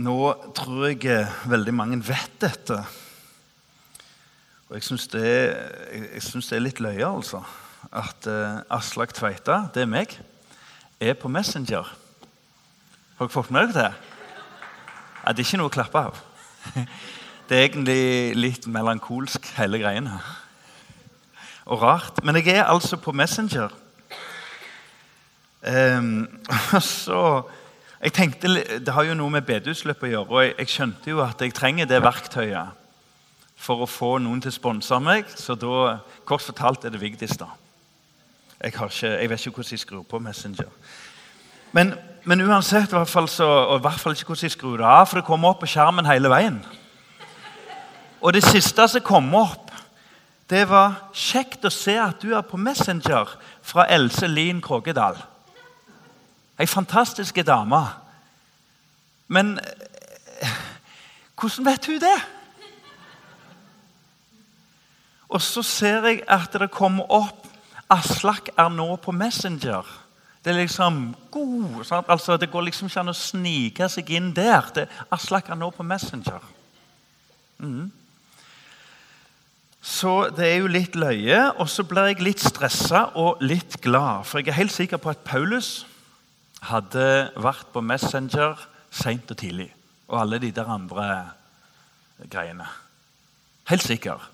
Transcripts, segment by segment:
Nå tror jeg veldig mange vet dette. Og jeg syns det, jeg synes det er litt løye, altså. At uh, Aslak Tveita, det er meg, er på Messenger. Har dere fått med dere det? Ja, det er ikke noe å klappe av. Det er egentlig litt melankolsk, hele greien her. Og rart. Men jeg er altså på Messenger. Um, så jeg tenkte, Det har jo noe med bedehusløpet å gjøre, og jeg, skjønte jo at jeg trenger det verktøyet for å få noen til å sponse meg. Så da, kort fortalt, er det Vigdis, da. Jeg, ikke, jeg, vet ikke hvordan jeg skrur på Messenger. Men, men uansett, i hvert fall så, og i hvert fall ikke hvordan jeg skrur det av, for det kommer opp på skjermen hele veien. Og det siste som kom opp, det var 'Kjekt å se at du er på Messenger' fra Else Lien Krogedal. Ei fantastisk dame. Men eh, hvordan vet hun det? Og så ser jeg at det kommer opp Aslak er nå på Messenger. Det er liksom god, sant? altså Det går liksom ikke an å snike seg inn der. Det, Aslak er nå på Messenger. Mm. Så det er jo litt løye. Og så blir jeg litt stressa og litt glad. For jeg er helt sikker på at Paulus hadde vært på Messenger seint og tidlig. Og alle de der andre greiene. Helt sikker.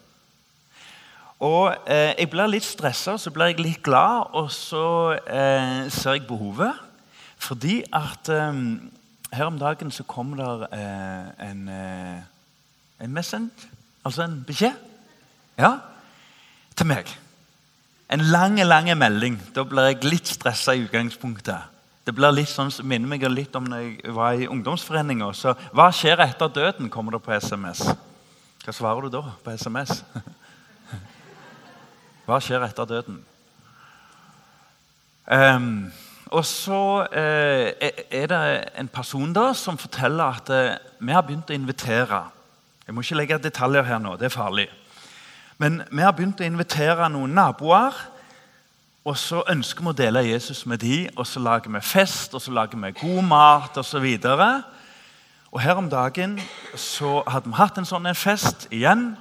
Og eh, Jeg blir litt stressa, så blir jeg litt glad, og så eh, ser jeg behovet. Fordi at eh, her om dagen så kom det eh, en, eh, en message, altså en beskjed, ja, til meg. En lang, lang melding. Da blir jeg litt stressa i utgangspunktet. Det blir litt sånn, minner meg litt om når jeg var i ungdomsforeninga. Så hva skjer etter døden, kommer det på SMS. Hva svarer du da på SMS? Hva skjer etter døden? Um, og så uh, er det en person da som forteller at uh, vi har begynt å invitere. Jeg må ikke legge detaljer her nå, det er farlig. Men vi har begynt å invitere noen naboer og så ønsker vi å dele Jesus med de, og så lager vi fest og så lager vi god mat osv. Og, og her om dagen så hadde vi hatt en sånn en fest igjen.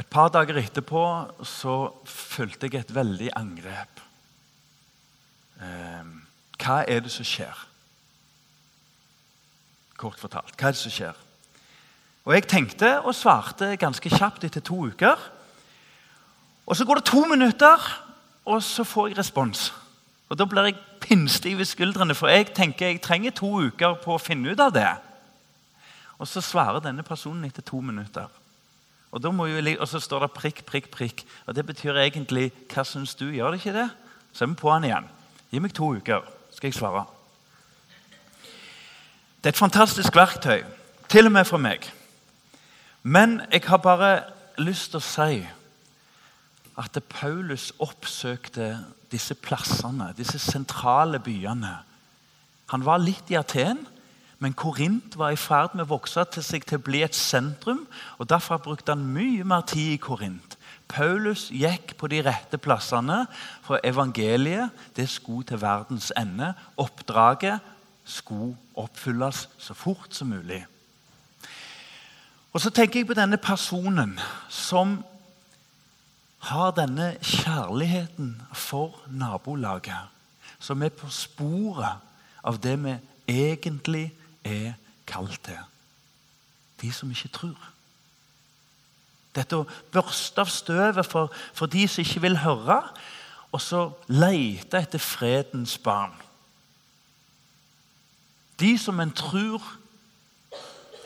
Et par dager etterpå så følte jeg et veldig angrep. Eh, hva er det som skjer? Kort fortalt. Hva er det som skjer? Og Jeg tenkte og svarte ganske kjapt etter to uker. Og Så går det to minutter, og så får jeg respons. Og Da blir jeg pinnstiv i skuldrene, for jeg tenker jeg trenger to uker på å finne ut av det. Og så svarer denne personen etter to minutter. Og, jeg, og så står det prikk, prikk, prikk. Og Det betyr egentlig 'Hva syns du?' Gjør det ikke det? Så er vi på han igjen. Gi meg to uker, skal jeg svare. Det er et fantastisk verktøy, til og med for meg. Men jeg har bare lyst til å si at Paulus oppsøkte disse plassene, disse sentrale byene. Han var litt i Aten, men Korint var i ferd med å vokse til seg til å bli et sentrum. og Derfor brukte han mye mer tid i Korint. Paulus gikk på de rette plassene, for evangeliet det skulle til verdens ende. Oppdraget skulle oppfylles så fort som mulig. Og Så tenker jeg på denne personen som har denne kjærligheten for nabolaget, som er på sporet av det vi egentlig er kalt til. De som ikke tror. Dette å børste av støvet for, for de som ikke vil høre, og så lete etter fredens barn. De som en tror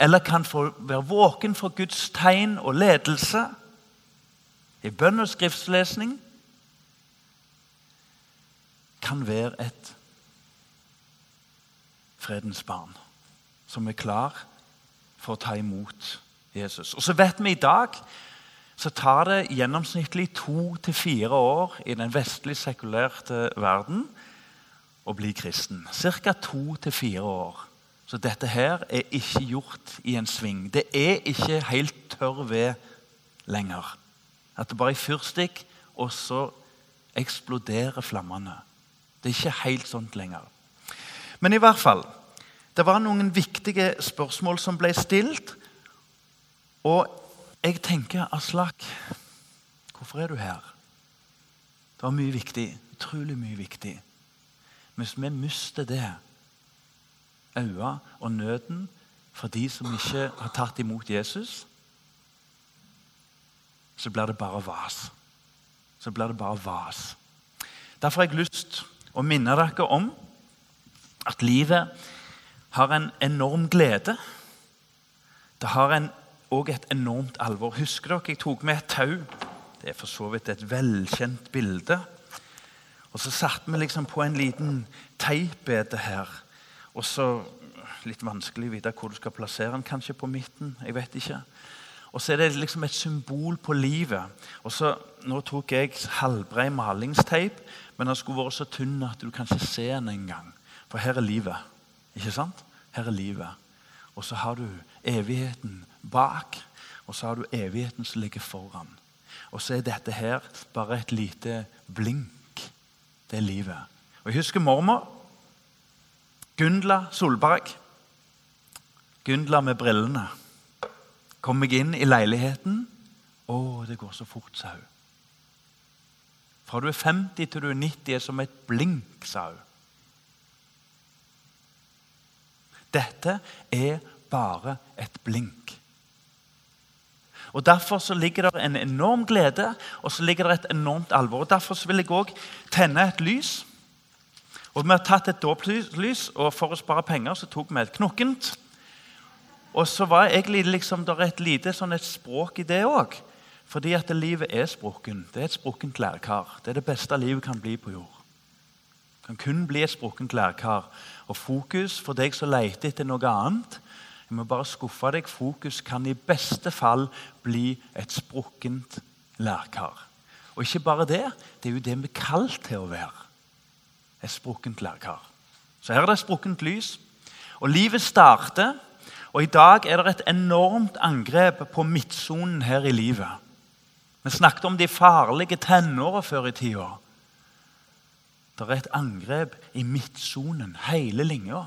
eller kan få være våken for Guds tegn og ledelse i bønn og skriftslesning kan være et fredens barn som er klar for å ta imot Jesus. Og så vet vi i dag så tar det gjennomsnittlig to til fire år i den vestlig sekulerte verden å bli kristen. Ca. to til fire år. Så dette her er ikke gjort i en sving. Det er ikke helt tørr ved lenger. At det bare er fyrstikk, og så eksploderer flammene. Det er ikke helt sånt lenger. Men i hvert fall Det var noen viktige spørsmål som ble stilt. Og jeg tenker, Aslak, hvorfor er du her? Det var mye viktig. Utrolig mye viktig. Hvis vi mister det, øynene og nøden for de som ikke har tatt imot Jesus, så blir det bare vas. Så blir det bare vas. Derfor har jeg lyst å minne dere om at livet har en enorm glede. Det har òg et enormt alvor. Husker dere jeg tok med et tau? Det er for så vidt et velkjent bilde. Og Så satte vi liksom på en liten teipbete her. Og så Litt vanskelig å vite hvor du skal plassere den. Kanskje på midten? jeg vet ikke. Og så er det liksom et symbol på livet. Og så, Nå tok jeg halvbred malingsteip, men den skulle vært så tynn at du kan ikke se den engang. For her er livet. Ikke sant? Her er livet. Og så har du evigheten bak, og så har du evigheten som ligger foran. Og så er dette her bare et lite blink. Det er livet. Og Jeg husker mormor. Gundla Solberg. Gundla med brillene. Kom meg inn i leiligheten. Å, det går så fort, sa hun. Fra du er 50 til du er 90 er som et blink, sa hun. Dette er bare et blink. Og Derfor så ligger det en enorm glede og så ligger det et enormt alvor. Og Derfor så vil jeg òg tenne et lys. Og Vi har tatt et dåplys, og for å spare penger så tok vi et knokkent. Og så var egentlig liksom, det et lite sånn et språk i det òg. Fordi at livet er sprukken. Det er et sprukkent lærkar. Det er det beste livet kan bli på jord. Det kan kun bli et sprukkent lærkar. Og fokus for deg som leter etter noe annet Jeg må bare skuffe deg. Fokus kan i beste fall bli et sprukkent lærkar. Og ikke bare det. Det er jo det vi er kalt til å være. Et sprukkent lærkar. Så her er det sprukkent lys. Og livet starter. Og i dag er det et enormt angrep på midtsonen her i livet. Vi snakket om de farlige tenåra før i tida. Det er et angrep i midtsonen, hele linja.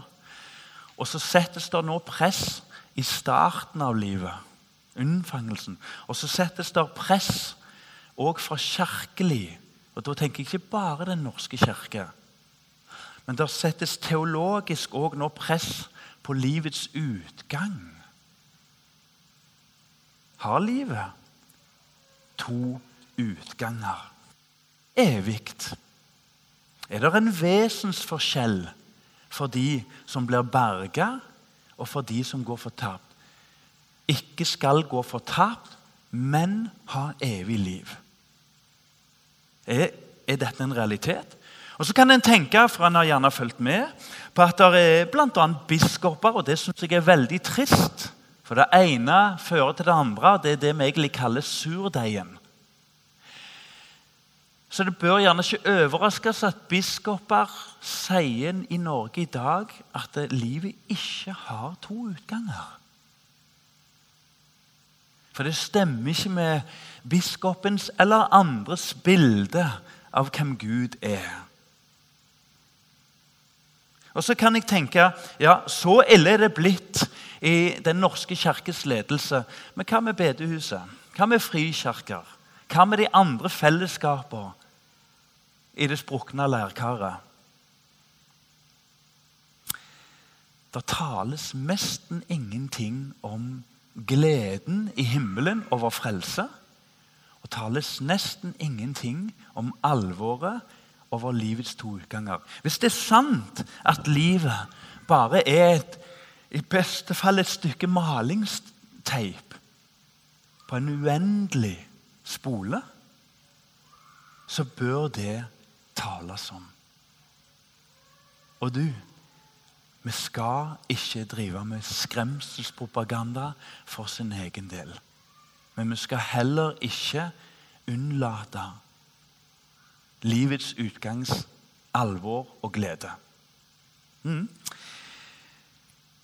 Og så settes det nå press i starten av livet, unnfangelsen. Og så settes det press òg fra kirkelig. Og da tenker jeg ikke bare Den norske kirke. Men det settes teologisk òg nå press på livets utgang. Har livet to utganger? Evig er det en vesensforskjell for de som blir berga, og for de som går fortapt. Ikke skal gå fortapt, men ha evig liv. Er, er dette en realitet? Og Så kan en tenke, for en har gjerne fulgt med, på at det er bl.a. biskoper, og det syns jeg er veldig trist. For det ene fører til det andre. Det er det vi egentlig kaller surdeigen. Så det bør gjerne ikke overraskes at biskoper sier i Norge i dag at livet ikke har to utganger. For det stemmer ikke med biskopens eller andres bilde av hvem Gud er. Og Så kan jeg tenke ja, så ille er det blitt i Den norske kirkes ledelse. Men hva med bedehuset? Hva med frikirker? Hva med de andre fellesskapene? i det sprukne lærkaret. Det tales nesten ingenting om gleden i himmelen over frelse. Og tales nesten ingenting om alvoret over livets to utganger. Hvis det er sant at livet bare er et, i beste fall et stykke malingsteip på en uendelig spole, så bør det tales om. Og du, vi skal ikke drive med skremselspropaganda for sin egen del. Men vi skal heller ikke unnlate livets utgangs alvor og glede. Mm.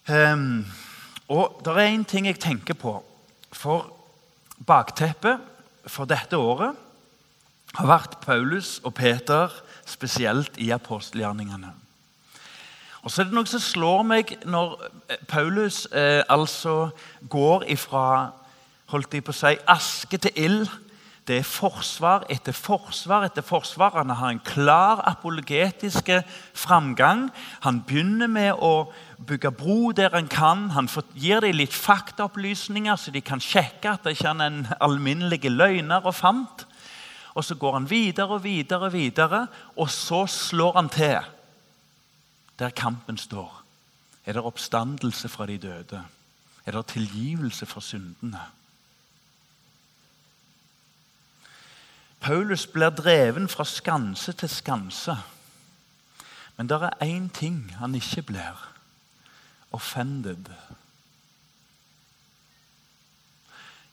Um, og det er én ting jeg tenker på. For bakteppet for dette året har vært Paulus og Peter, spesielt i apostelgjerningene. Og så er det noe som slår meg når eh, Paulus eh, altså går ifra holdt de på å si, aske til ild. Det er forsvar etter forsvar etter forsvar. Han har en klar apologetiske framgang. Han begynner med å bygge bro der han kan. Han gir dem litt faktaopplysninger, så de kan sjekke at det ikke er en alminnelig løgner og fant. Og Så går han videre og videre, og videre, og så slår han til der kampen står. Er det oppstandelse fra de døde? Er det tilgivelse for syndene? Paulus blir dreven fra skanse til skanse. Men det er én ting han ikke blir offended.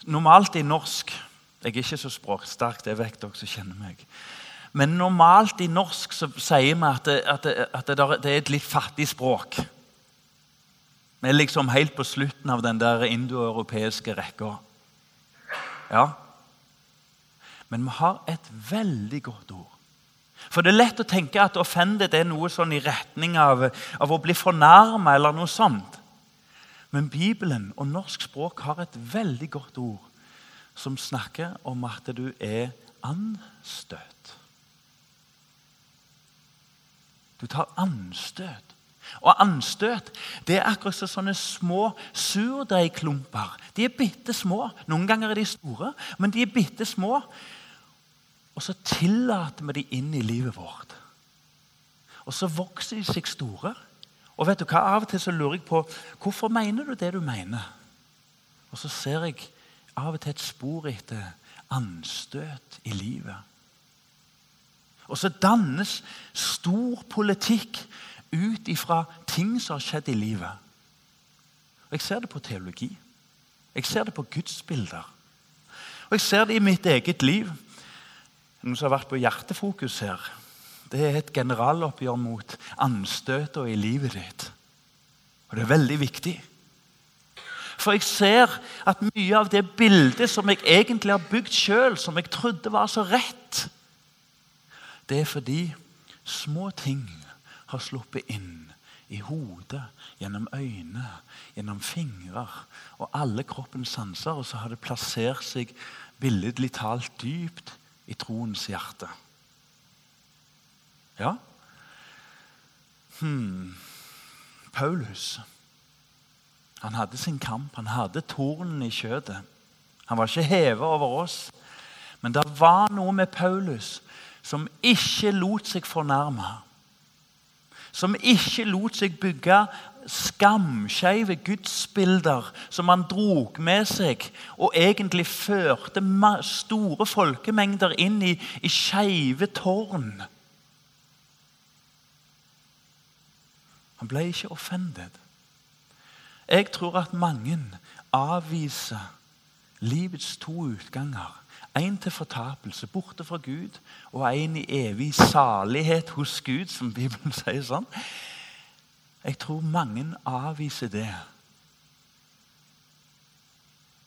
Normalt i norsk Jeg er ikke så språksterk, det vet dere som kjenner meg. Men normalt i norsk så sier vi at det, at det, at det, er et litt fattig språk. Vi er liksom helt på slutten av den der indoeuropeiske rekka. Ja. Men vi har et veldig godt ord. For det er lett å tenke at offended er noe sånn i retning av, av å bli fornærma eller noe sånt. Men Bibelen og norsk språk har et veldig godt ord som snakker om at du er anstøt. Du tar anstøt. Og anstøt det er akkurat som sånne små surdeigklumper. De er bitte små. Noen ganger er de store, men de er bitte små. Og så tillater vi dem inn i livet vårt. Og så vokser de seg store. Og vet du hva? Av og til så lurer jeg på hvorfor mener du det du mener. Og så ser jeg av og til et spor etter anstøt i livet. Og så dannes stor politikk ut ifra ting som har skjedd i livet. Og Jeg ser det på teologi. Jeg ser det på gudsbilder. Og jeg ser det i mitt eget liv. Noen som har vært på Hjertefokus her. Det er et generaloppgjør mot anstøtene i livet ditt. Og det er veldig viktig. For jeg ser at mye av det bildet som jeg egentlig har bygd sjøl, som jeg trodde var så rett, det er fordi små ting har sluppet inn i hodet, gjennom øyne, gjennom fingre og alle kroppens sanser. Og så har det plassert seg billedlig talt dypt i troens hjerte. Ja? Hmm. Paulus han hadde sin kamp. Han hadde tornen i kjøttet. Han var ikke hevet over oss. Men det var noe med Paulus som ikke lot seg fornærme. Som ikke lot seg bygge skamskeive gudsbilder som han drog med seg, og egentlig førte store folkemengder inn i, i skeive tårn. Han ble ikke offended. Jeg tror at mange avviser livets to utganger en til fortapelse, borte fra Gud, og en i evig salighet hos Gud, som Bibelen sier sånn. Jeg tror mange avviser det.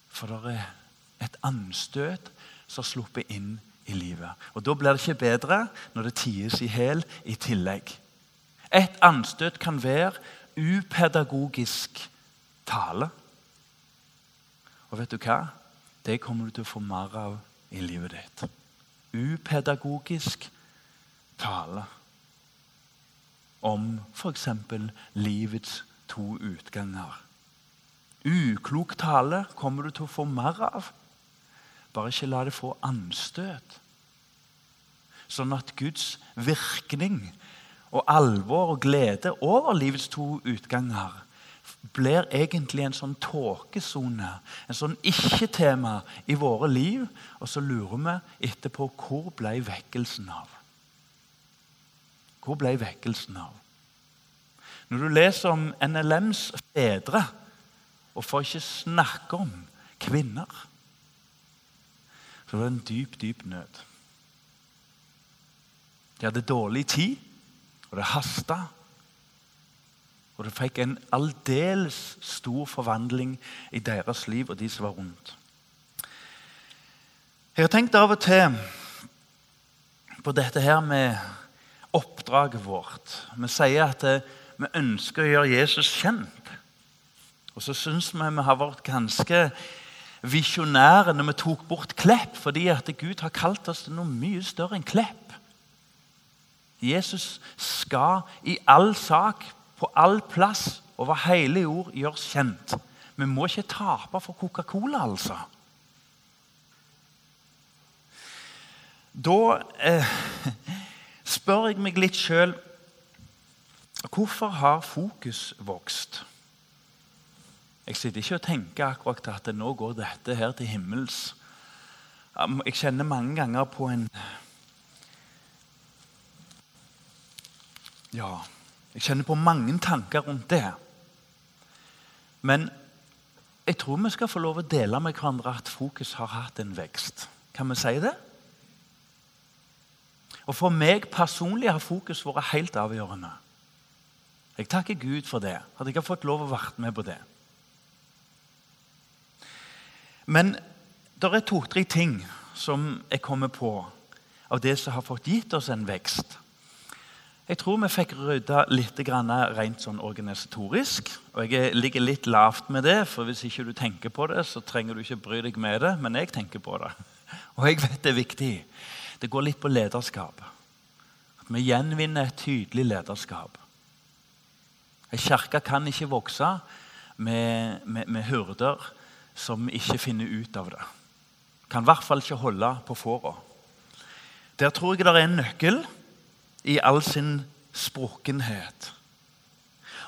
For det er et anstøt som har sluppet inn i livet. Og Da blir det ikke bedre når det ties i hæl i tillegg. Et anstøt kan være upedagogisk tale. Og vet du hva? Det kommer du til å få mer av i livet ditt. Upedagogisk tale om f.eks. livets to utganger. Uklok tale kommer du til å få mer av. Bare ikke la det få anstøt. Sånn at Guds virkning og alvor og glede over livets to utganger blir egentlig en sånn tåkesone, en sånn ikke-tema i våre liv. Og så lurer vi etterpå hvor ble vekkelsen av? Hvor ble vekkelsen av? Når du leser om NLMs fedre, og for ikke snakke om kvinner, så var det en dyp, dyp nød. De hadde dårlig tid, og det hasta. Og det fikk en aldeles stor forvandling i deres liv og de som var rundt. Jeg har tenkt av og til på dette her med oppdraget vårt. Vi sier at vi ønsker å gjøre Jesus kjent. Og så syns vi vi har vært ganske visjonære når vi tok bort Klepp, fordi at Gud har kalt oss til noe mye større enn Klepp. Jesus skal i all sak, på all plass, over hele jord gjøres kjent. Vi må ikke tape for Coca-Cola, altså. Da eh, spør jeg meg litt sjøl Hvorfor har fokus vokst? Jeg sitter ikke og tenker akkurat at nå går dette her til himmels. Jeg kjenner mange ganger på en Ja, jeg kjenner på mange tanker rundt det. Men jeg tror vi skal få lov å dele med hverandre at fokus har hatt en vekst. Kan vi si det? Og For meg personlig har fokus vært helt avgjørende. Jeg takker Gud for det. At jeg har fått lov å være med på det. Men det er to-tre ting som jeg kommer på av det som har fått gitt oss en vekst. Jeg tror vi fikk rydda litt rent sånn organisatorisk. Og jeg ligger litt lavt med det, for hvis ikke du tenker på det, så trenger du ikke bry deg med det. Men jeg tenker på det. Og jeg vet det er viktig. Det går litt på lederskap. At vi gjenvinner et tydelig lederskap. Ei kirke kan ikke vokse med, med, med hyrder som ikke finner ut av det. Kan i hvert fall ikke holde på fåra. Der tror jeg det er en nøkkel i all sin sprukkenhet.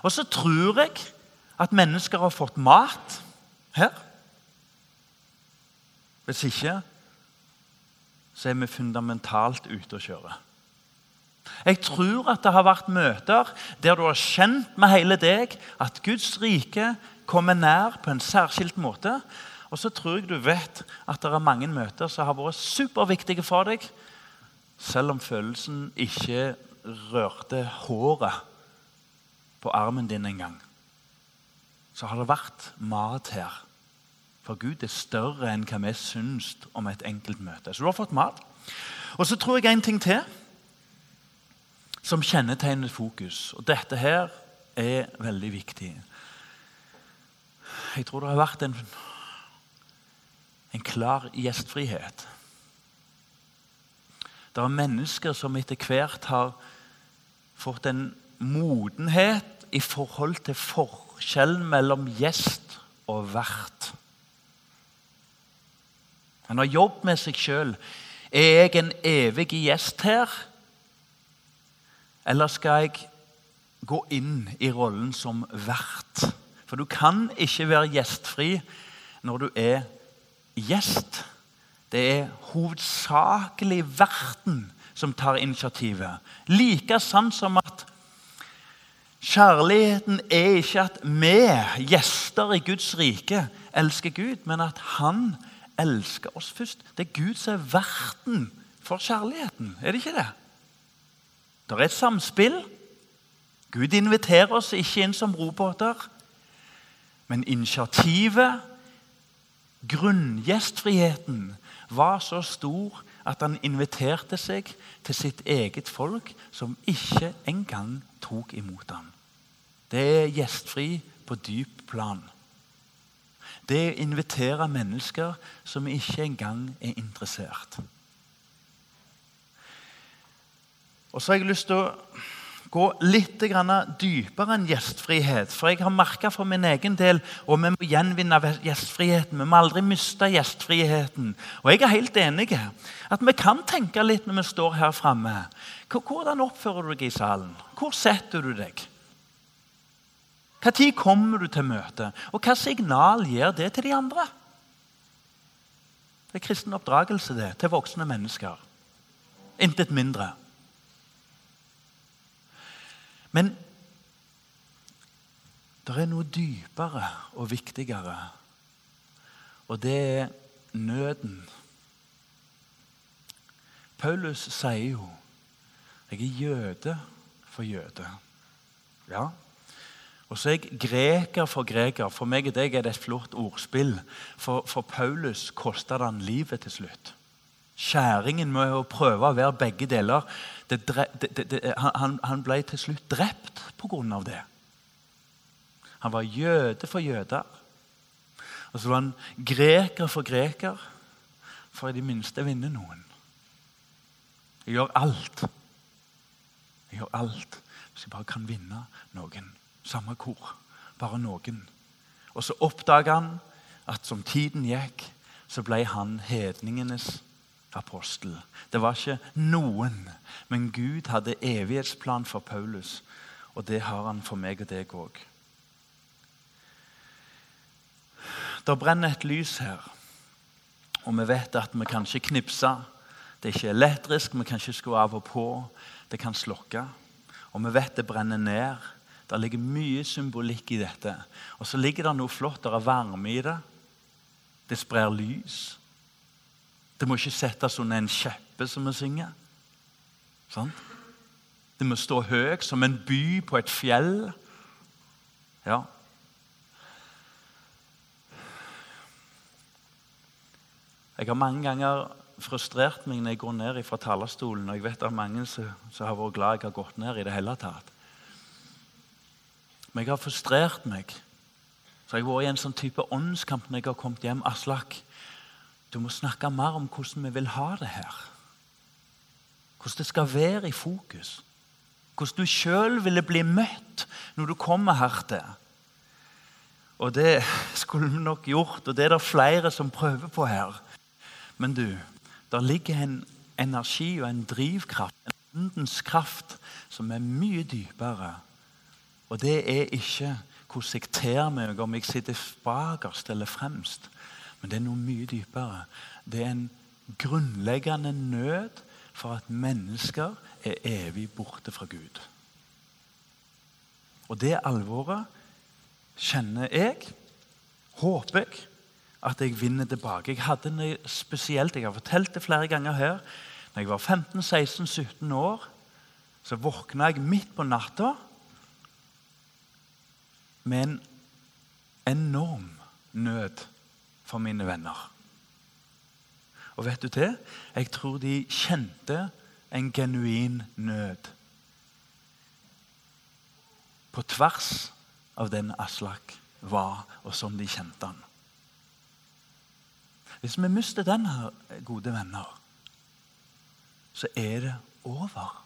Og så tror jeg at mennesker har fått mat her. Hvis ikke så er vi fundamentalt ute å kjøre. Jeg tror at det har vært møter der du har kjent med hele deg at Guds rike kommer nær på en særskilt måte. Og så tror jeg du vet at det er mange møter som har vært superviktige for deg, selv om følelsen ikke rørte håret på armen din engang. Så har det vært mat her. For Gud er større enn hva vi syns om et enkelt møte. Så du har fått mat. Og så tror jeg en ting til som kjennetegner fokus. Og dette her er veldig viktig. Jeg tror det har vært en, en klar gjestfrihet. Det er mennesker som etter hvert har fått en modenhet i forhold til forskjellen mellom gjest og vert. Han har jobbet med seg sjøl. Er jeg en evig gjest her? Eller skal jeg gå inn i rollen som vert? For du kan ikke være gjestfri når du er gjest. Det er hovedsakelig verten som tar initiativet. Like sant som at kjærligheten er ikke at vi, gjester i Guds rike, elsker Gud, men at Han elsker oss først. Det er Gud som er verten for kjærligheten. Er det ikke det? Det er et samspill. Gud inviterer oss ikke inn som robåter. Men initiativet, grunngjestfriheten, var så stor at han inviterte seg til sitt eget folk, som ikke engang tok imot ham. Det er gjestfri på dyp plan. Det er å invitere mennesker som ikke engang er interessert. Og så har jeg lyst til å gå litt dypere enn gjestfrihet. For jeg har merka for min egen del og vi må gjenvinne gjestfriheten. Vi må aldri miste gjestfriheten. Og jeg er helt enig at vi kan tenke litt når vi står her framme. Hvordan oppfører du deg i salen? Hvor setter du deg? Når kommer du til møtet? Og hva signal gir det til de andre? Det er kristen oppdragelse det, til voksne mennesker. Intet mindre. Men det er noe dypere og viktigere, og det er nøden. Paulus sier jo 'Jeg er jøde for jøde'. Ja. Og så er jeg greker for greker. For meg og deg er det et flott ordspill. For, for Paulus kosta han livet til slutt. Skjæringen med å prøve å være begge deler det, det, det, han, han, ble til slutt drept pga. det. Han var jøde for jøder. Og så var han greker for greker, for i det minste vinne noen. Jeg gjør alt. Jeg gjør alt hvis jeg bare kan vinne noen. Samme hvor. Bare noen. Og så oppdaga han at som tiden gikk, så ble han hedningenes apostel. Det var ikke noen, men Gud hadde evighetsplan for Paulus. Og det har han for meg og deg òg. Det brenner et lys her, og vi vet at vi kan ikke knipse. Det er ikke elektrisk, vi kan ikke skru av og på. Det kan slokke. Og vi vet det brenner ned. Det ligger mye symbolikk i dette. Og så ligger det noe flott. Det er varme i det. Det sprer lys. Det må ikke settes under en kjeppe, som vi synger. Sånn? Det må stå høyt som en by på et fjell. Ja. Jeg har mange ganger frustrert meg når jeg går ned fra talerstolen, og jeg vet er mange som har vært glad jeg har gått ned i det hele tatt. Men jeg har frustrert meg. Så jeg har vært i en sånn type åndskamp når jeg har kommet hjem. Aslak, du må snakke mer om hvordan vi vil ha det her. Hvordan det skal være i fokus. Hvordan du sjøl ville bli møtt når du kommer her til. Og det skulle vi nok gjort, og det er det flere som prøver på her. Men du, der ligger en energi og en drivkraft, en åndens kraft, som er mye dypere. Og det er ikke hvordan jeg ter meg, om jeg sitter bakerst eller fremst. Men det er noe mye dypere. Det er en grunnleggende nød for at mennesker er evig borte fra Gud. Og det alvoret kjenner jeg, håper jeg, at jeg vinner tilbake. Jeg hadde noe spesielt, jeg har fortalt det flere ganger her. Når jeg var 15-16-17 år, så våkna jeg midt på natta med en enorm nød for mine venner. Og vet du det? Jeg tror de kjente en genuin nød. På tvers av den Aslak var, og som de kjente han. Hvis vi mister den gode venner, så er det over.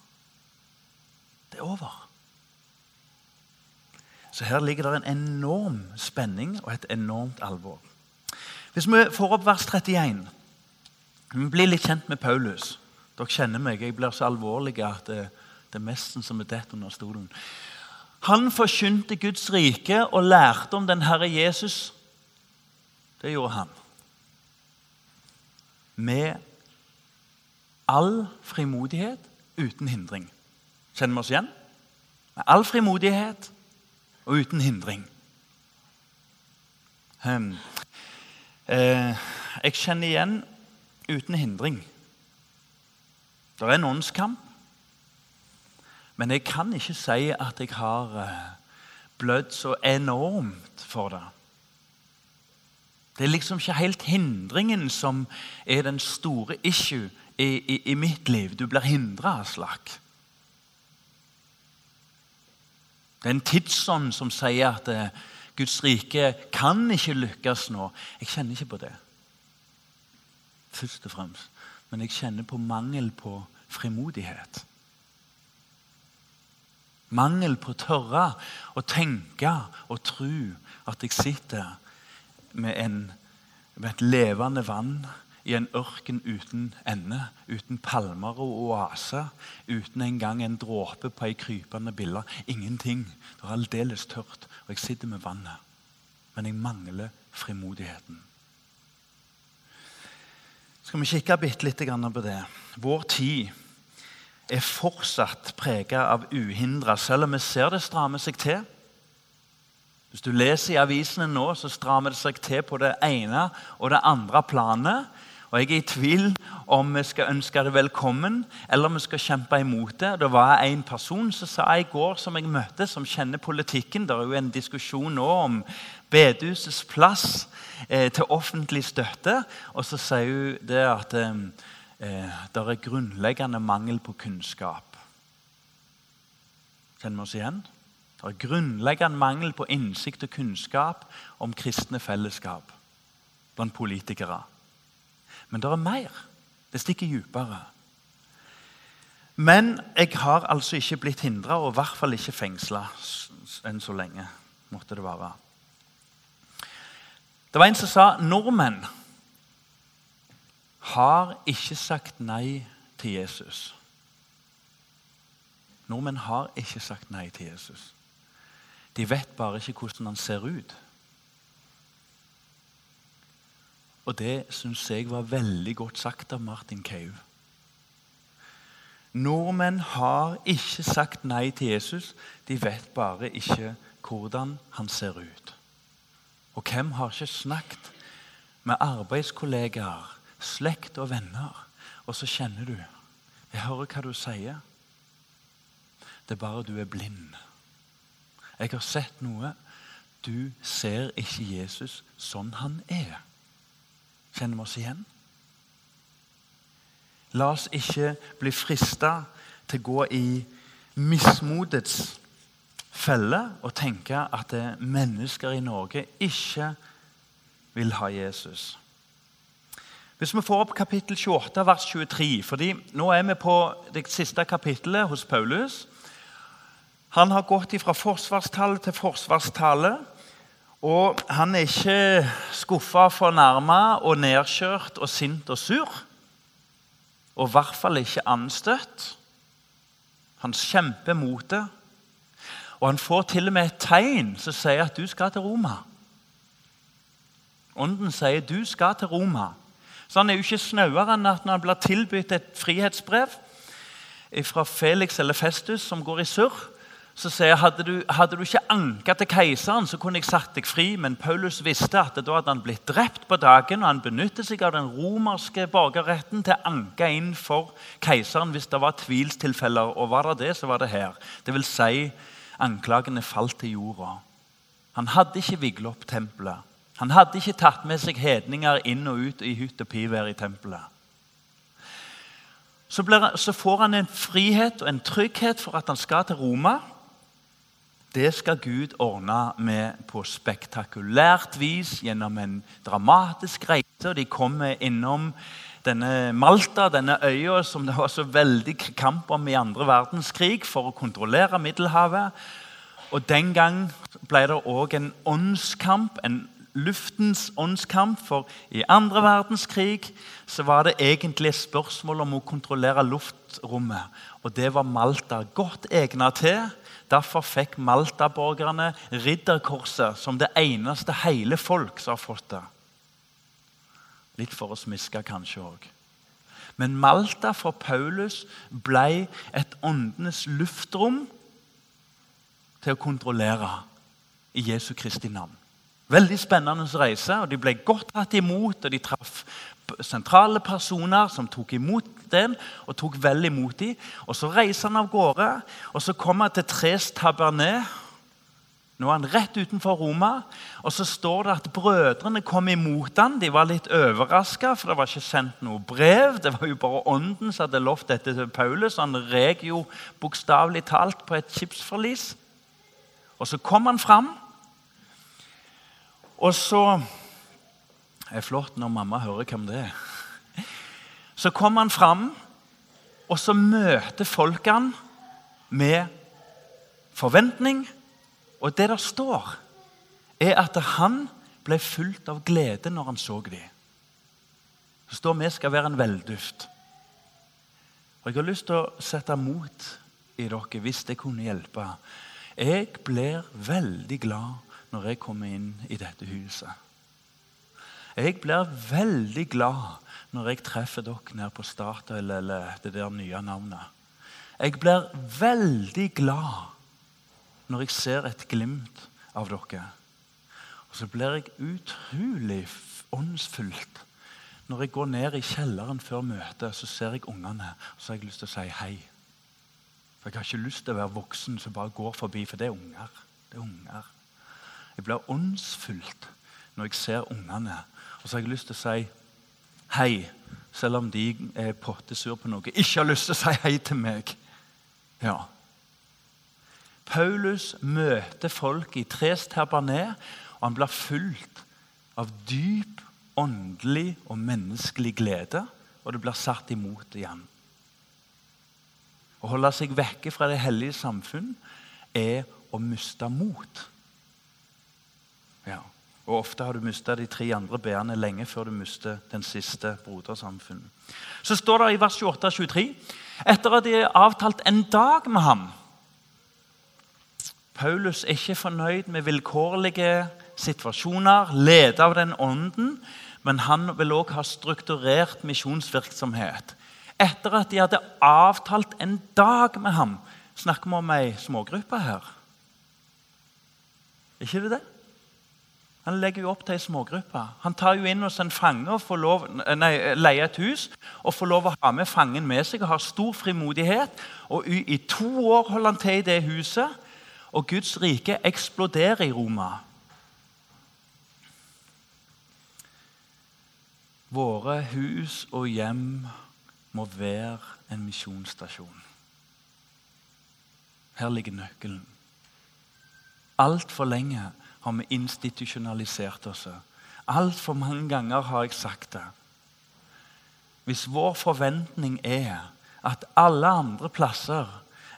Det er over. Så her ligger det en enorm spenning og et enormt alvor. Hvis vi får opp vers 31 Vi blir litt kjent med Paulus. Dere kjenner meg. Jeg blir så alvorlig at det, det er mesten som er dett under stolen. Han forkynte Guds rike og lærte om den Herre Jesus. Det gjorde han. Med all frimodighet uten hindring. Kjenner vi oss igjen? Med all frimodighet og uten hindring. Um, eh, jeg kjenner igjen uten hindring. Det er en åndskamp. Men jeg kan ikke si at jeg har eh, blødd så enormt for det. Det er liksom ikke helt hindringen som er den store issue i, i, i mitt liv. Du blir hindra av Det er en tidsånd som sier at eh, Guds rike kan ikke lykkes nå. Jeg kjenner ikke på det. Først og fremst. Men jeg kjenner på mangel på frimodighet. Mangel på å tørre å tenke og tro at jeg sitter med, en, med et levende vann i en ørken uten ende, uten palmer og oaser, uten engang en dråpe på ei krypende bille. Ingenting. Det er aldeles tørt, og jeg sitter med vannet. Men jeg mangler frimodigheten. Skal vi kikke bitte litt på det? Vår tid er fortsatt preget av uhindra, selv om vi ser det strammer seg til. Hvis du leser i avisene nå, så strammer det seg til på det ene og det andre planet. Og Jeg er i tvil om vi skal ønske det velkommen eller om vi skal kjempe imot det. Det var en person som sa i går som jeg møtte, som kjenner politikken. Det er jo en diskusjon nå om bedehusets plass eh, til offentlig støtte. Og så sier hun det at eh, eh, det er grunnleggende mangel på kunnskap. Kjenner vi oss igjen? Det er grunnleggende mangel på innsikt og kunnskap om kristne fellesskap blant politikere. Men det er mer. Det stikker dypere. Men jeg har altså ikke blitt hindra, og i hvert fall ikke fengsla enn så lenge. måtte Det være. Det var en som sa nordmenn har ikke sagt nei til Jesus. Nordmenn har ikke sagt nei til Jesus. De vet bare ikke hvordan han ser ut. Og det syns jeg var veldig godt sagt av Martin Kau. Nordmenn har ikke sagt nei til Jesus. De vet bare ikke hvordan han ser ut. Og hvem har ikke snakket med arbeidskollegaer, slekt og venner, og så kjenner du Jeg hører hva du sier. Det er bare du er blind. Jeg har sett noe. Du ser ikke Jesus sånn han er. Kjenner vi oss igjen? La oss ikke bli frista til å gå i mismodets felle og tenke at mennesker i Norge ikke vil ha Jesus. Hvis vi får opp kapittel 28, vers 23 fordi Nå er vi på det siste kapittelet hos Paulus. Han har gått fra forsvarstale til forsvarstale. Og han er ikke skuffa, fornærma og nedkjørt og sint og sur. Og i hvert fall ikke anstøtt. Han kjemper mot det. Og han får til og med et tegn som sier at du skal til Roma. Ånden sier du skal til Roma. Så han er jo ikke snauere enn at når han blir tilbudt et frihetsbrev fra Felix eller Festus, som går i surr, så sier jeg, hadde du, hadde du ikke anka til keiseren, så kunne jeg satt deg fri. Men Paulus visste at da hadde han blitt drept på dagen, og han benyttet seg av den romerske borgerretten til å anke inn for keiseren hvis det var tvilstilfeller. Og var det det, så var det her. Det vil si, anklagene falt til jorda. Han hadde ikke vigla opp tempelet. Han hadde ikke tatt med seg hedninger inn og ut i hytt og pivær i tempelet. Så, blir, så, får han en frihet og en trygghet for at han skal til Roma. Det skal Gud ordne med på spektakulært vis gjennom en dramatisk reise. De kommer innom denne Malta, denne øya som det var så veldig kamp om i andre verdenskrig for å kontrollere Middelhavet. Og Den gang ble det òg en åndskamp, en luftens åndskamp. For i andre verdenskrig så var det egentlig spørsmål om å kontrollere luftrommet. Og det var Malta godt egnet til. Derfor fikk Malta-borgerne ridderkorset som det eneste hele folk som har fått det. Litt for å smiske kanskje òg. Men Malta for Paulus ble et åndenes luftrom til å kontrollere i Jesu Kristi navn. Veldig spennende reise, og de ble godt tatt imot. og De traff sentrale personer som tok imot den, og tok vel imot dem. Og Så reiser han av gårde, og så kommer han til Tres Tabernet. Nå er han rett utenfor Roma. og Så står det at brødrene kom imot han. De var litt overraska, for det var ikke sendt noe brev. Det var jo bare Ånden som hadde lovt dette til Paulus. Han reg jo bokstavelig talt på et skipsforlis. Og så kom han fram. Og så Det er flott når mamma hører hvem det er. Så kommer han fram, og så møter folk han med forventning. Og det der står, er at han ble fulgt av glede når han så dem. Det står vi skal være en velduft. Og Jeg har lyst til å sette mot i dere hvis det kunne hjelpe. Jeg blir veldig glad når jeg kommer inn i dette huset. Jeg blir veldig glad når jeg treffer dere nede på Statoil eller det der nye navnet. Jeg blir veldig glad når jeg ser et glimt av dere. Og så blir jeg utrolig åndsfullt når jeg går ned i kjelleren før møtet, så ser jeg ungene og så har jeg lyst til å si hei. For Jeg har ikke lyst til å være voksen som bare går forbi, for det er unger. Det er unger. Jeg blir åndsfullt når jeg ser ungene. Og så har jeg lyst til å si hei selv om de er pottesur på noe, ikke har lyst til å si hei til meg. Ja. Paulus møter folk i Tres Terbané, og han blir fulgt av dyp åndelig og menneskelig glede, og det blir satt imot igjen. Å holde seg vekke fra det hellige samfunn er å miste mot. Ja. Og Ofte har du mista de tre andre b-ene lenge før du mister den siste brodersamfunnet. Så står det i vers 28-23 etter at de har avtalt en dag med ham Paulus er ikke fornøyd med vilkårlige situasjoner, ledet av den ånden, men han vil òg ha strukturert misjonsvirksomhet. Etter at de hadde avtalt en dag med ham, snakker vi om ei smågruppe her. Er ikke det det? Han legger jo opp til ei smågruppe. Han tar jo inn hos en fange og får lov, nei, leier et hus og får lov å ha med fangen med seg og har stor frimodighet. Og I to år holder han til i det huset, og Guds rike eksploderer i Roma. Våre hus og hjem må være en misjonsstasjon. Her ligger nøkkelen. Altfor lenge har vi institusjonalisert oss. Altfor mange ganger har jeg sagt det. Hvis vår forventning er at alle andre plasser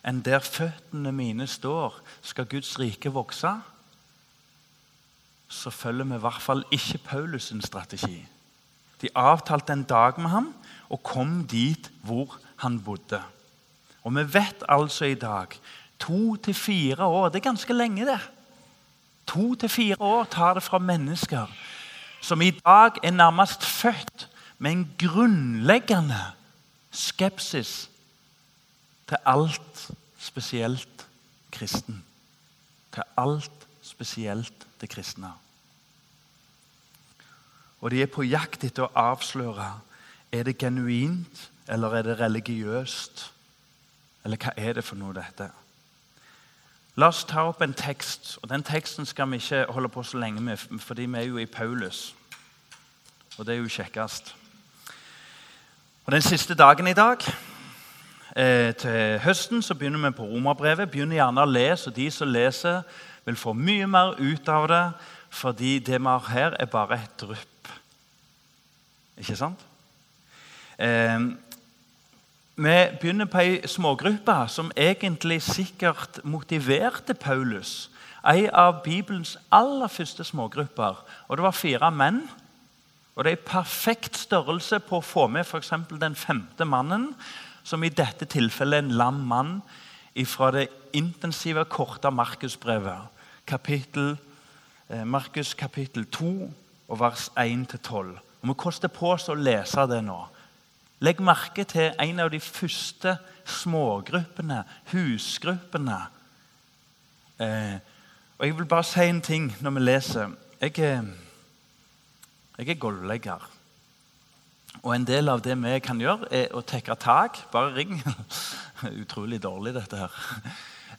enn der føttene mine står, skal Guds rike vokse, så følger vi i hvert fall ikke Paulus' strategi. De avtalte en dag med ham og kom dit hvor han bodde. Og vi vet altså i dag to til fire år Det er ganske lenge, det. To til fire år tar det fra mennesker som i dag er nærmest født med en grunnleggende skepsis til alt spesielt kristen. Til alt spesielt det kristne. Og de er på jakt etter å avsløre er det genuint eller er det religiøst. Eller hva er det for noe, dette? La oss ta opp en tekst. og Den teksten skal vi ikke holde på så lenge med, fordi vi er jo i Paulus. Og det er jo kjekkest. Og Den siste dagen i dag eh, til høsten så begynner vi på romerbrevet. Begynner gjerne å lese, og de som leser, vil få mye mer ut av det. Fordi det vi har her, er bare et drypp. Ikke sant? Eh, vi begynner på ei smågruppe som egentlig sikkert motiverte Paulus. Ei av Bibelens aller første smågrupper. Og Det var fire menn. Og Det er perfekt størrelse på å få med f.eks. den femte mannen, som i dette tilfellet er en lam mann fra det intensive, korte Markusbrevet. Kapittel, eh, Markus kapittel 2 og vers 1-12. Og Vi koster på oss å lese det nå. Legg merke til en av de første smågruppene, husgruppene. Eh, og Jeg vil bare si en ting når vi leser. Jeg er, jeg er gulvlegger. Og en del av det vi kan gjøre, er å tekke tak. Bare ring. Utrolig dårlig, dette her.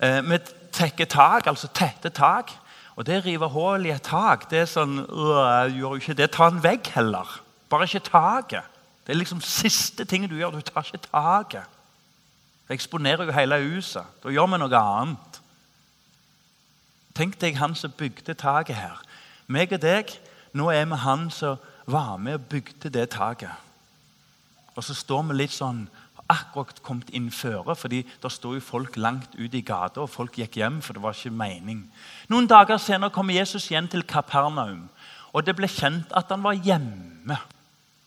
Eh, vi tekker tak, altså tette tak. Og det å rive hull i et tak, det er sånn øh, gjør jo ikke det. Ta en vegg heller. Bare ikke taket. Det er liksom siste ting du gjør. Du tar ikke taket. Det eksponerer jo hele huset. Da gjør vi noe annet. Tenk deg han som bygde taket her. Meg og deg, nå er vi han som var med og bygde det taket. Og så står vi litt sånn akkurat kommet inn føre, fordi det sto jo folk langt ute i gata, og folk gikk hjem, for det var ikke mening. Noen dager senere kom Jesus igjen til Kapernaum, og det ble kjent at han var hjemme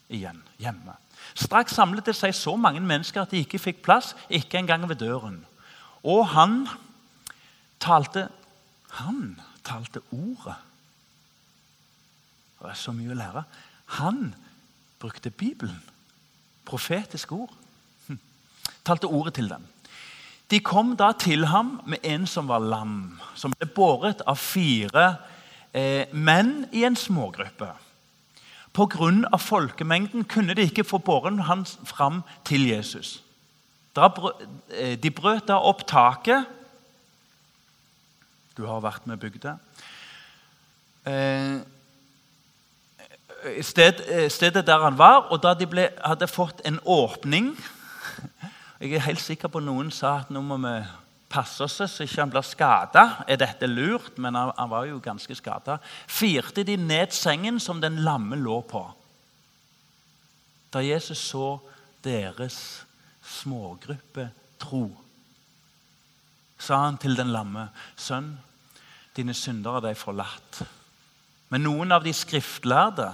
igjen hjemme. Straks samlet det seg så mange mennesker at de ikke fikk plass, ikke engang ved døren. Og han talte Han talte ordet. Det er så mye å lære. Han brukte Bibelen. Profetiske ord. Hm. Talte ordet til dem. De kom da til ham med en som var lam, som ble båret av fire eh, menn i en smågruppe. Pga. folkemengden kunne de ikke få båren hans fram til Jesus. Eh, de brøt da opp taket. Du har vært med og bygd det. Eh, sted, eh, stedet der han var, og da de ble, hadde fått en åpning Jeg er helt sikker på noen sa at nå må vi passe oss så ikke han blir skada. Er dette lurt? Men han, han var jo ganske skada. Firte de ned sengen som den lamme lå på. Da Jesus så deres smågruppe tro, sa han til den lamme, 'Sønn, dine syndere er deg forlatt.' Men noen av de skriftlærde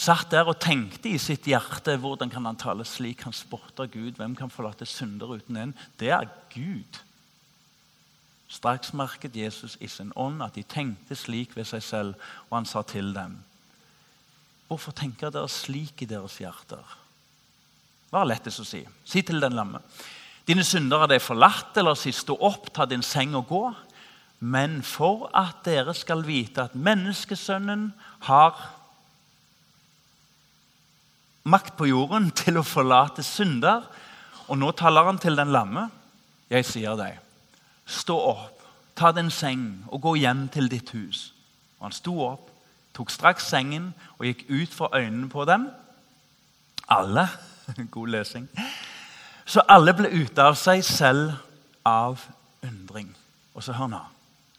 satt der og tenkte i sitt hjerte hvordan kan han tale slik? Han spotter Gud. Hvem kan forlate synder uten en? Det er Gud. Straks merket Jesus i sin ånd at de tenkte slik ved seg selv, og han sa til dem.: Hvorfor tenker dere slik i deres hjerter? Det var lettest å si. Si til den lamme. Dine syndere er deg forlatt, eller si stå opp, ta din seng og gå. Men for at dere skal vite at menneskesønnen har makt på jorden til å forlate synder Og nå taler han til den lamme. Jeg sier deg, stå opp, ta din seng og gå hjem til ditt hus. Og han sto opp, tok straks sengen og gikk ut for øynene på dem. Alle. God lesing. Så alle ble ute av seg selv av undring. Og så hør nå.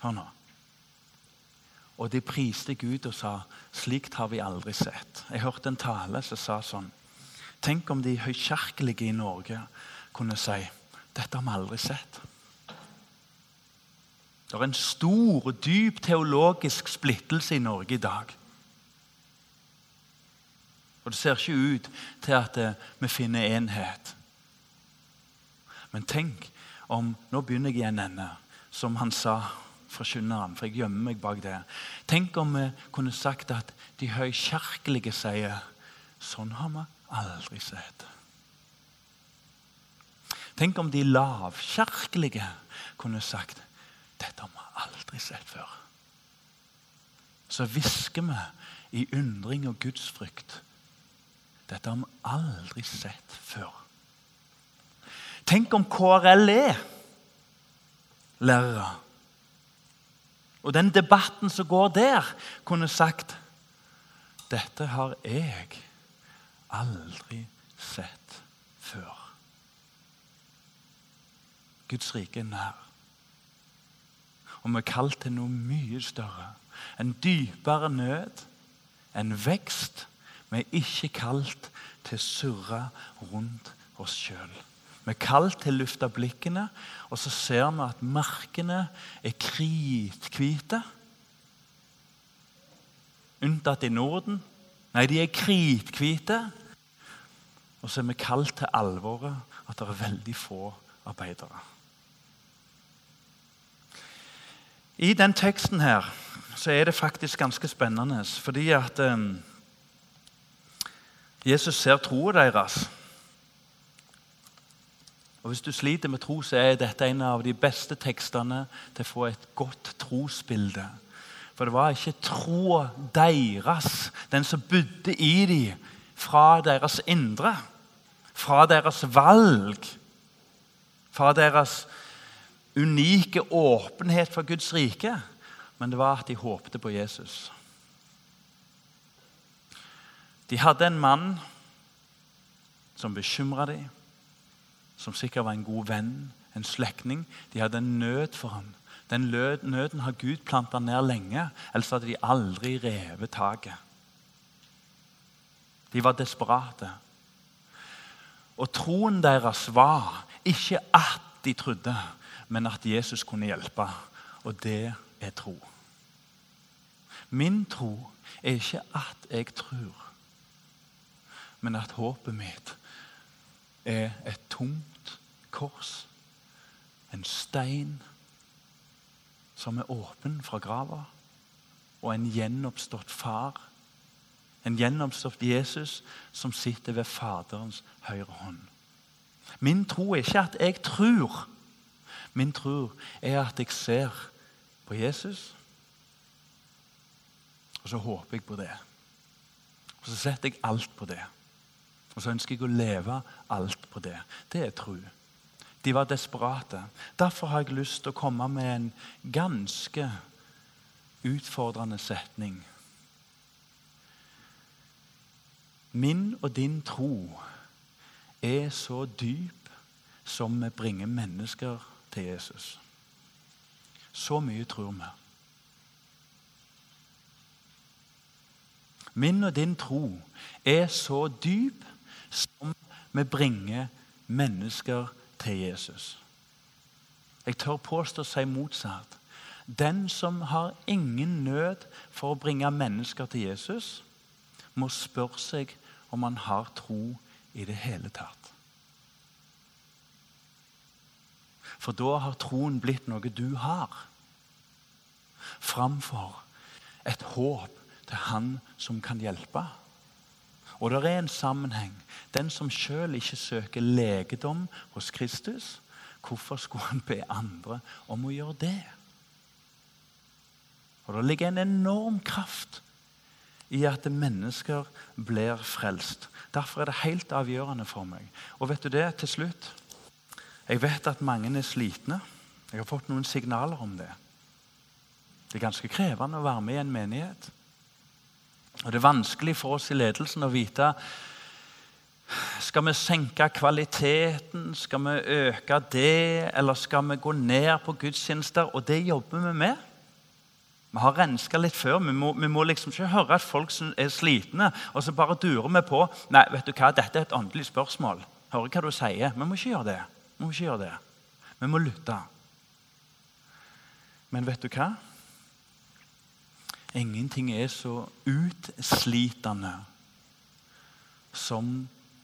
Hør nå. Og de priste Gud og sa slikt har vi aldri sett. Jeg hørte en tale som sa sånn Tenk om de høykjerkelige i Norge kunne si dette har vi aldri sett. Det er en stor og dyp teologisk splittelse i Norge i dag. Og det ser ikke ut til at eh, vi finner enhet. Men tenk om Nå begynner jeg i en ende, som han sa, forkynneren, for jeg gjemmer meg bak det. Tenk om vi kunne sagt at de høykjerkelige sier sånn har vi aldri sett. Tenk om de lavkjerkelige kunne sagt dette har vi aldri sett før. Så hvisker vi i undring og gudsfrykt dette har vi aldri sett før. Tenk om KRL er lærere, og den debatten som går der, kunne sagt dette har jeg aldri sett før. Guds rike er nær. Og vi er kalt til noe mye større. En dypere nød, en vekst vi er ikke kalt til å surre rundt oss sjøl. Vi er kalt til å løfte blikkene, og så ser vi at markene er krithvite. Unntatt i Norden. Nei, de er krithvite. Og så er vi kalt til alvoret at det er veldig få arbeidere. I den teksten her så er det faktisk ganske spennende. fordi at um, Jesus ser troen deres. Og Hvis du sliter med tro, så er dette en av de beste tekstene til å få et godt trosbilde. For det var ikke troa deres, den som bodde i dem, fra deres indre. Fra deres valg. Fra deres unike åpenhet for Guds rike. Men det var at de håpte på Jesus. De hadde en mann som bekymra dem, som sikkert var en god venn, en slektning. De hadde en nød for ham. Den nøden har Gud planta ned lenge, ellers hadde de aldri revet taket. De var desperate. Og troen deres var ikke at de trodde, men at Jesus kunne hjelpe. Og det er tro. Min tro er ikke at jeg tror, men at håpet mitt er et tomt kors. En stein som er åpen fra grava, og en gjenoppstått far. En gjenoppstått Jesus som sitter ved Faderens høyre hånd. Min tro er ikke at jeg tror. Min tro er at jeg ser på Jesus, og så håper jeg på det. Og så setter jeg alt på det. Og så ønsker jeg å leve alt på det. Det er tro. De var desperate. Derfor har jeg lyst til å komme med en ganske utfordrende setning. Min og din tro er så dyp som vi bringer mennesker til Jesus. Så mye tror vi. Min og din tro er så dyp som vi bringer mennesker til Jesus. Jeg tør påstå å si motsatt. Den som har ingen nød for å bringe mennesker til Jesus, må spørre seg om han har tro i det hele tatt. For da har troen blitt noe du har, framfor et håp til Han som kan hjelpe. Og det er en sammenheng. Den som sjøl ikke søker legedom hos Kristus, hvorfor skulle han be andre om å gjøre det? Og Det ligger en enorm kraft i at mennesker blir frelst. Derfor er det helt avgjørende for meg. Og vet du det, til slutt Jeg vet at mange er slitne. Jeg har fått noen signaler om det. Det er ganske krevende å være med i en menighet. Og Det er vanskelig for oss i ledelsen å vite skal vi senke kvaliteten, skal vi øke det, eller skal vi gå ned på gudstjenester? Og det jobber vi med. Vi har renska litt før. Vi må, vi må, liksom ikke høre at folk er slitne, og så bare durer vi på. Nei, vet du hva, dette er et åndelig spørsmål. Hører hva du sier. Vi må ikke gjøre det. Vi må ikke gjøre det. Vi må lytte. Men vet du hva? Ingenting er så utslitende som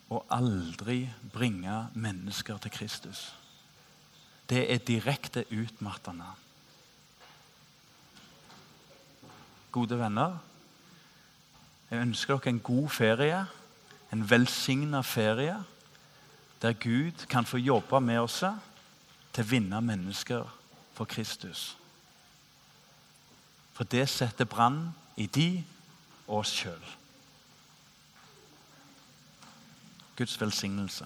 å aldri bringe mennesker til Kristus. Det er direkte utmattende. Gode venner, jeg ønsker dere en god ferie, en velsigna ferie, der Gud kan få jobbe med oss til å vinne mennesker for Kristus. For det setter brann i de og oss sjøl. Guds velsignelse.